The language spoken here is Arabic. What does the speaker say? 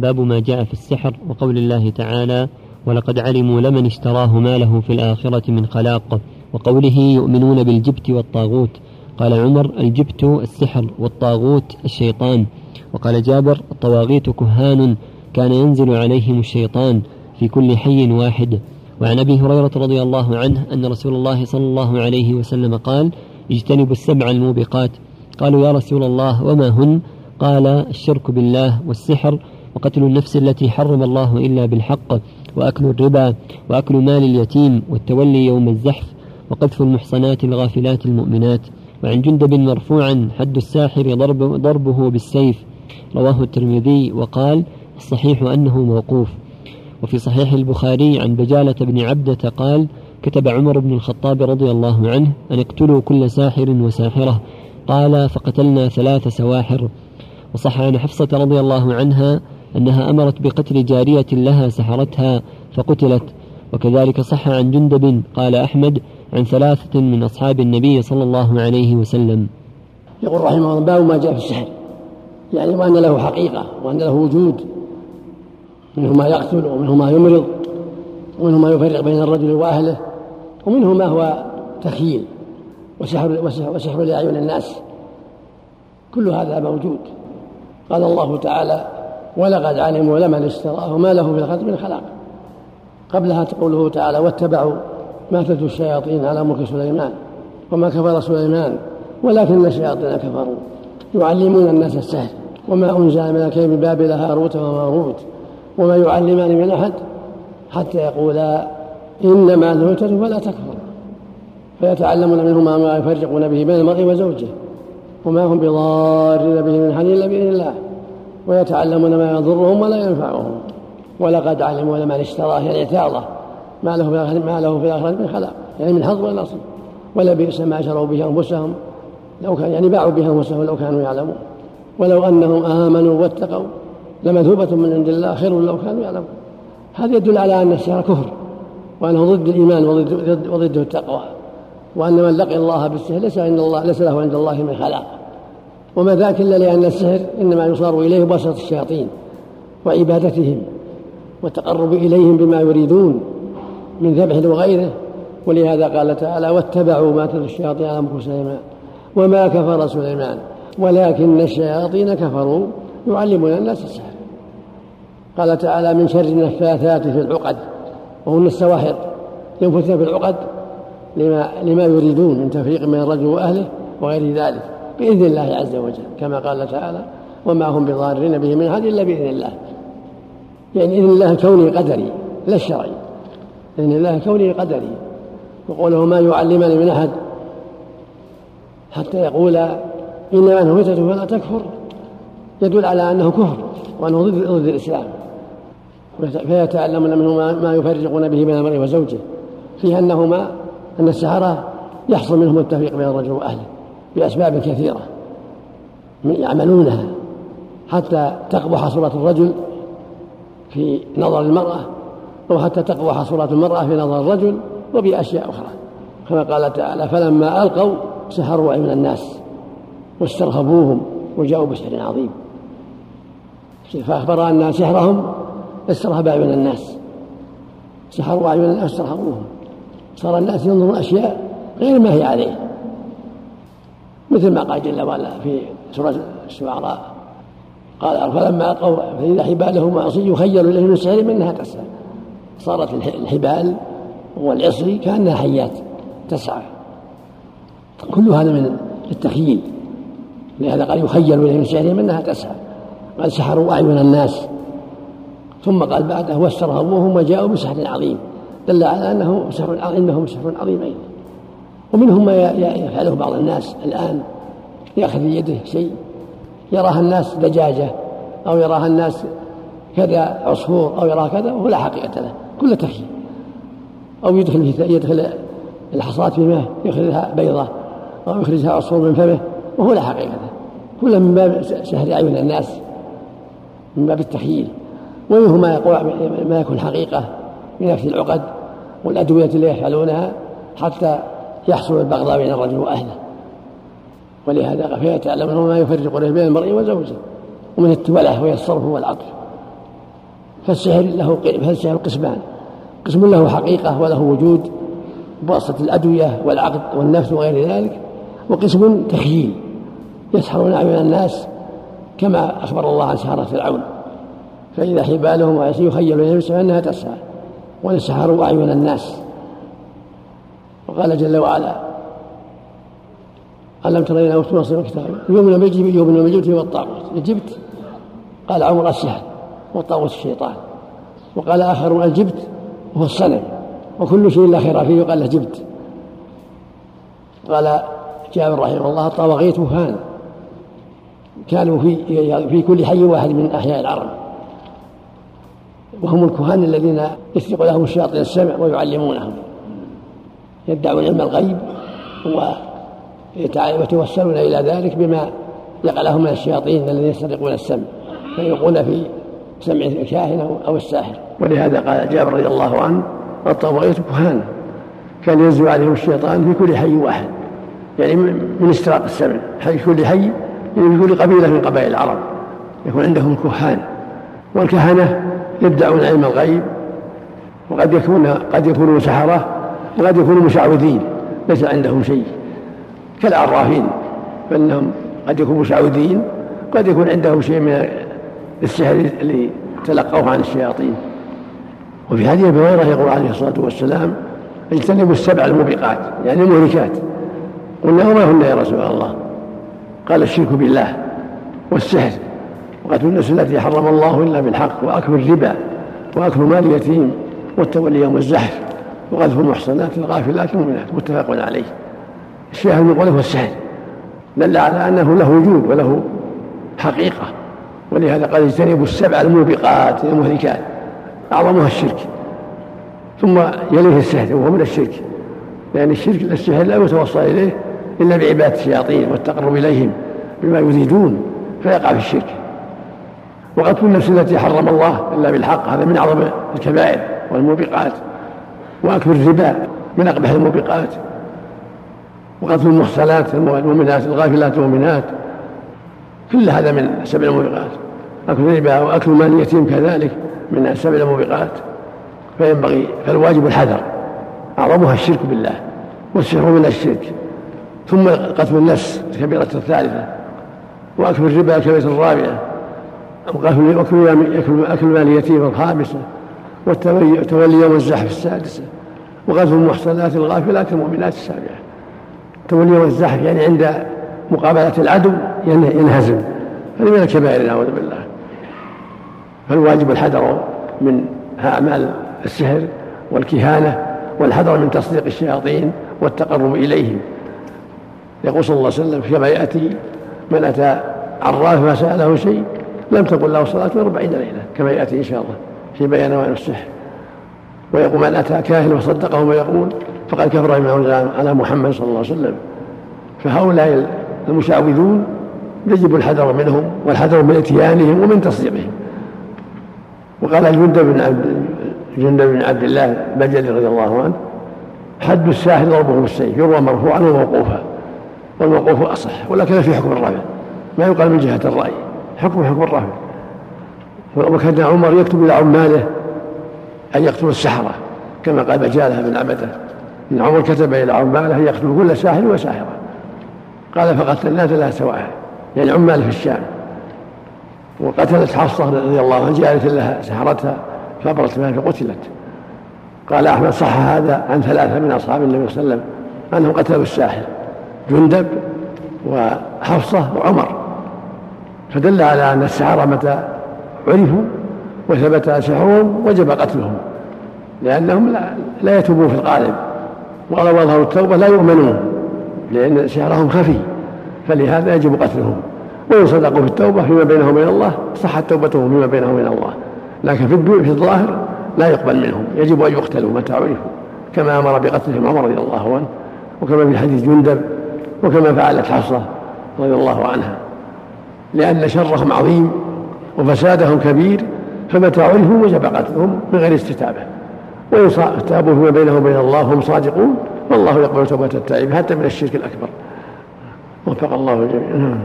باب ما جاء في السحر وقول الله تعالى ولقد علموا لمن اشتراه ما له في الآخرة من خلاق وقوله يؤمنون بالجبت والطاغوت قال عمر الجبت السحر والطاغوت الشيطان وقال جابر الطواغيت كهان كان ينزل عليهم الشيطان في كل حي واحد وعن أبي هريرة رضي الله عنه أن رسول الله صلى الله عليه وسلم قال اجتنبوا السبع الموبقات قالوا يا رسول الله وما هن؟ قال الشرك بالله والسحر وقتل النفس التي حرم الله إلا بالحق وأكل الربا وأكل مال اليتيم والتولي يوم الزحف وقذف المحصنات الغافلات المؤمنات. وعن جندب مرفوعا حد الساحر ضرب ضربه بالسيف. رواه الترمذي وقال الصحيح أنه موقوف. وفي صحيح البخاري عن بجالة بن عبدة قال كتب عمر بن الخطاب رضي الله عنه أن اقتلوا كل ساحر وساحرة. قال فقتلنا ثلاث سواحر. وصح عن حفصة رضي الله عنها أنها أمرت بقتل جارية لها سحرتها فقتلت وكذلك صح عن جندب قال أحمد عن ثلاثة من أصحاب النبي صلى الله عليه وسلم. يقول رحمه الله باب ما جاء في السحر يعني وأن له حقيقة وأن له وجود منه ما يقتل ومنه ما يمرض ومنه ما يفرق بين الرجل وأهله ومنه ما هو تخيل وسحر, وسحر, وسحر لأعين الناس كل هذا موجود قال الله تعالى ولقد علموا لمن اشتراه ما له في الخلق من خلاق. قبلها قوله تعالى واتبعوا ما تتلو الشياطين على ملك سليمان وما كفر سليمان ولكن الشياطين كفروا. يعلمون الناس السحر وما أنزل من الكلم بابل هاروت وماروت وما يعلمان من أحد حتى يقولا إنما نهتد فلا تكفر فيتعلمون منهما ما يفرقون به بين المرء وزوجه وما هم بضارين به من حد إلا بإذن الله ويتعلمون ما يضرهم ولا ينفعهم. ولقد علموا لمن اشتراه يعني اعتاضه ما له في ما له في الآخرة من خلاق يعني من حظ ولا أصل ولا بئس ما شروا به أنفسهم. لو كان يعني باعوا بها أنفسهم لو كانوا يعلمون. ولو أنهم آمنوا واتقوا لمثوبة من عند الله خير لو كانوا يعلمون. هذا يدل على أن السحر كفر وأنه ضد الإيمان وضد وضده التقوى. وأن من لقي الله بالسحر ليس عند الله ليس له عند الله من خلاق. وما ذاك إلا لأن السحر إنما يصار إليه بواسطة الشياطين وعبادتهم والتقرب إليهم بما يريدون من ذبح وغيره. ولهذا قال تعالى واتبعوا ما تتلو الشياطين على ملك سليمان وما كفر سليمان ولكن الشياطين كفروا يعلمون الناس السحر قال تعالى من شر النفاثات في العقد وهن السواحر ينفثن في العقد لما لما يريدون من تفريق من الرجل وأهله وغير ذلك. بإذن الله عز وجل كما قال تعالى وما هم بضارين به من احد إلا بإذن الله. يعني إذن الله كوني قدري لا الشرعي. إذن الله كوني قدري. وقوله ما يعلمان من أحد. حتى يقول انما انه فلا تكفر. يدل على أنه كفر وأنه ضد ضد الإسلام. فيتعلمون منه ما يفرقون به بين المرء وزوجه فيه أنهما أن السحره يحصل منهم التفريق بين الرجل وأهله. بأسباب كثيرة يعملونها حتى تقبح صورة الرجل في نظر المرأة أو حتى تقبح صورة المرأة في نظر الرجل وبأشياء أخرى. كما قال تعالى فلما ألقوا سحروا اعين الناس واسترهبوهم وجاءوا بسحر عظيم. فأخبر أن سحرهم استرهب أعين الناس. سحروا أعين الناس واسترهبوهم صار الناس ينظرون أشياء غير ما هي عليه. مثل ما قال جل وعلا في سورة الشعراء. قال فلما ألقوا فإذا حبالهم وعصي يخيل إليه من السحر منها تسعى. صارت الحبال والعصي كأنها حيات تسعى. كل هذا من التخييل. لهذا قال يخيل إليه من سحرهم أنها تسعى. قال سحروا أعين الناس. ثم قال بعده واسترهبوهم وجاءوا بسحر عظيم. دل على أنه سحر عظيم إنهم سحر عظيم أيضا ومنهم ما يفعله بعض الناس الآن يأخذ في يده شيء يراها الناس دجاجة أو يراها الناس كذا عصفور أو يراها كذا وهو لا حقيقة له كل تخيل. أو يدخل يدخل الحصاة في ماء يخرجها بيضة أو يخرجها عصفور من فمه وهو لا حقيقة له. كل من باب سهر أعين الناس من باب التخييل. ومنه ما ما يكون حقيقة من نفس العقد والأدوية اللي يفعلونها حتى يحصل البغضاء بين الرجل وأهله. ولهذا فيتعلمون ما يفرق بين المرء وزوجه ومن التوله وهي الصرف والعطف. فالسحر له فالسحر قسمان. قسم له حقيقة وله وجود بواسطة الأدوية والعقد والنفس وغير ذلك وقسم تخييل. يسحرون أعين الناس كما أخبر الله عن سحرة فرعون. فإذا حبالهم يخيل إليهم أنها تسعى ولسحروا أعين الناس. وقال جل وعلا ألم تر إلى أوتوا نصر الكتاب. يؤمن بالجبت يؤمن بالجبت والطاغوت الجبت قال عمر السحر والطاغوت الشيطان. وقال آخرون الجبت وهو الصنم وكل شيء لا خير فيه يقال له جبت. قال جابر رحمه الله الطواغيت وهان. كانوا في في كل حي واحد من أحياء العرب. وهم الكهان الذين يسرق لهم الشياطين السمع ويعلمونهم. يدعون علم الغيب ويتوسلون إلى ذلك بما يقع لهم من الشياطين الذين يسترقون السمع فيلقون في سمع الكاهن أو الساحر. ولهذا قال جابر رضي الله عنه الطواغيت كهان كان ينزل عليهم الشيطان في كل حي واحد يعني من استراق السمع حي كل حي يعني في كل قبيلة من قبائل العرب. يكون عندهم كهان والكهنه يدعون علم الغيب وقد يكون قد يكونوا سحرة وقد يكونوا مشعوذين ليس عندهم شيء. كالعرافين فإنهم قد يكونوا مشعوذين قد يكون عندهم شيء من السحر اللي تلقوه عن الشياطين. وفي ابي هريره يقول عليه الصلاة والسلام اجتنبوا السبع الموبقات يعني المهلكات. قلنا وما هن يا رسول الله؟ قال الشرك بالله والسحر. وقتل النفس التي حرم الله إلا بالحق وأكل الربا وأكل مال اليتيم والتولي يوم الزحف. وقذف المحصنات الغافلات المؤمنات متفق عليه. الشاهد من قوله السحر دل على أنه له وجود وله حقيقة. ولهذا قال اجتنبوا السبع الموبقات المهلكات أعظمها الشرك. ثم يليه السحر وهو من الشرك. لأن الشرك السحر لا يتوصل إليه إلا بعبادة الشياطين والتقرب إليهم بما يريدون فيقع في الشرك. وقتل النفس التي حرم الله إلا بالحق هذا من أعظم الكبائر والموبقات. واكل الربا من أقبح الموبقات وقتل المحصنات المؤمنات الغافلات المؤمنات كل هذا من سبع الموبقات. أكل الربا وأكل مال اليتيم كذلك من سبع الموبقات. فينبغي فالواجب الحذر. أعظمها الشرك بالله والسحر من الشرك. ثم قتل النفس الكبيرة الثالثة. وأكل الربا الكبيرة الرابعة. وأكل أكل مال اليتيم الخامسة. والتولي يوم الزحف السادسة وقذف المحصنات الغافلات المؤمنات السابعة. تولي يوم الزحف يعني عند مقابلة العدو ينهزم. هذه من الكبائر نعوذ بالله. فالواجب الحذر من أعمال السحر والكهانة والحذر من تصديق الشياطين والتقرب إليهم. يقول صلى الله عليه وسلم كما يأتي من أتى عراف فسأله شيء لم تقل له صلاة أربعين ليلة. كما يأتي إن شاء الله. في بيان أنواع السحر ويقول من أتى كاهن وصدقه ويقول فقد كفر بما على محمد صلى الله عليه وسلم. فهؤلاء المشعوذون يجب الحذر منهم والحذر من إتيانهم ومن تصديقهم. وقال جندب بن عبد جندب بن عبد الله البجلي رضي الله عنه حد الساحر ضربه بالسيف يروى مرفوعا وموقوفا والموقوف أصح ولكن في حكم الرافع ما يقال من جهة الرأي حكم حكم الرافع وكان عمر يكتب إلى عماله أن يقتلوا السحرة كما قال بجالة بن عبدة. إن عمر كتب إلى عماله أن يقتلوا كل ساحر وساحرة. قال فقتلنا ثلاث سواحل يعني عمال في الشام. وقتلت حصة رضي الله عنها جارية لها سحرتها فبرت بها فقتلت. قال أحمد صح هذا عن ثلاثة من أصحاب النبي صلى الله عليه وسلم أنهم قتلوا الساحر جندب وحفصة وعمر. فدل على أن السحرة متى عرفوا وثبت سحرهم وجب قتلهم لأنهم لا, لا يتوبون في الغالب. ولو أظهروا التوبة لا يؤمنون لأن سحرهم خفي فلهذا يجب قتلهم. وإن صدقوا في التوبة فيما بينهم وبين الله صحت توبتهم فيما بينهم وبين الله. لكن في في الظاهر لا يقبل منهم. يجب أن يقتلوا متى عرفوا. كما أمر بقتلهم عمر رضي الله عنه وكما في حديث جندب وكما فعلت حفصة رضي الله عنها. لأن شرهم عظيم وفسادهم كبير عرفوا وجب قتلهم من غير استتابة. وإن تابوا فيما بينهم وبين الله وهم صادقون فالله يقبل توبة التائب حتى من الشرك الأكبر. وفق الله الجميع.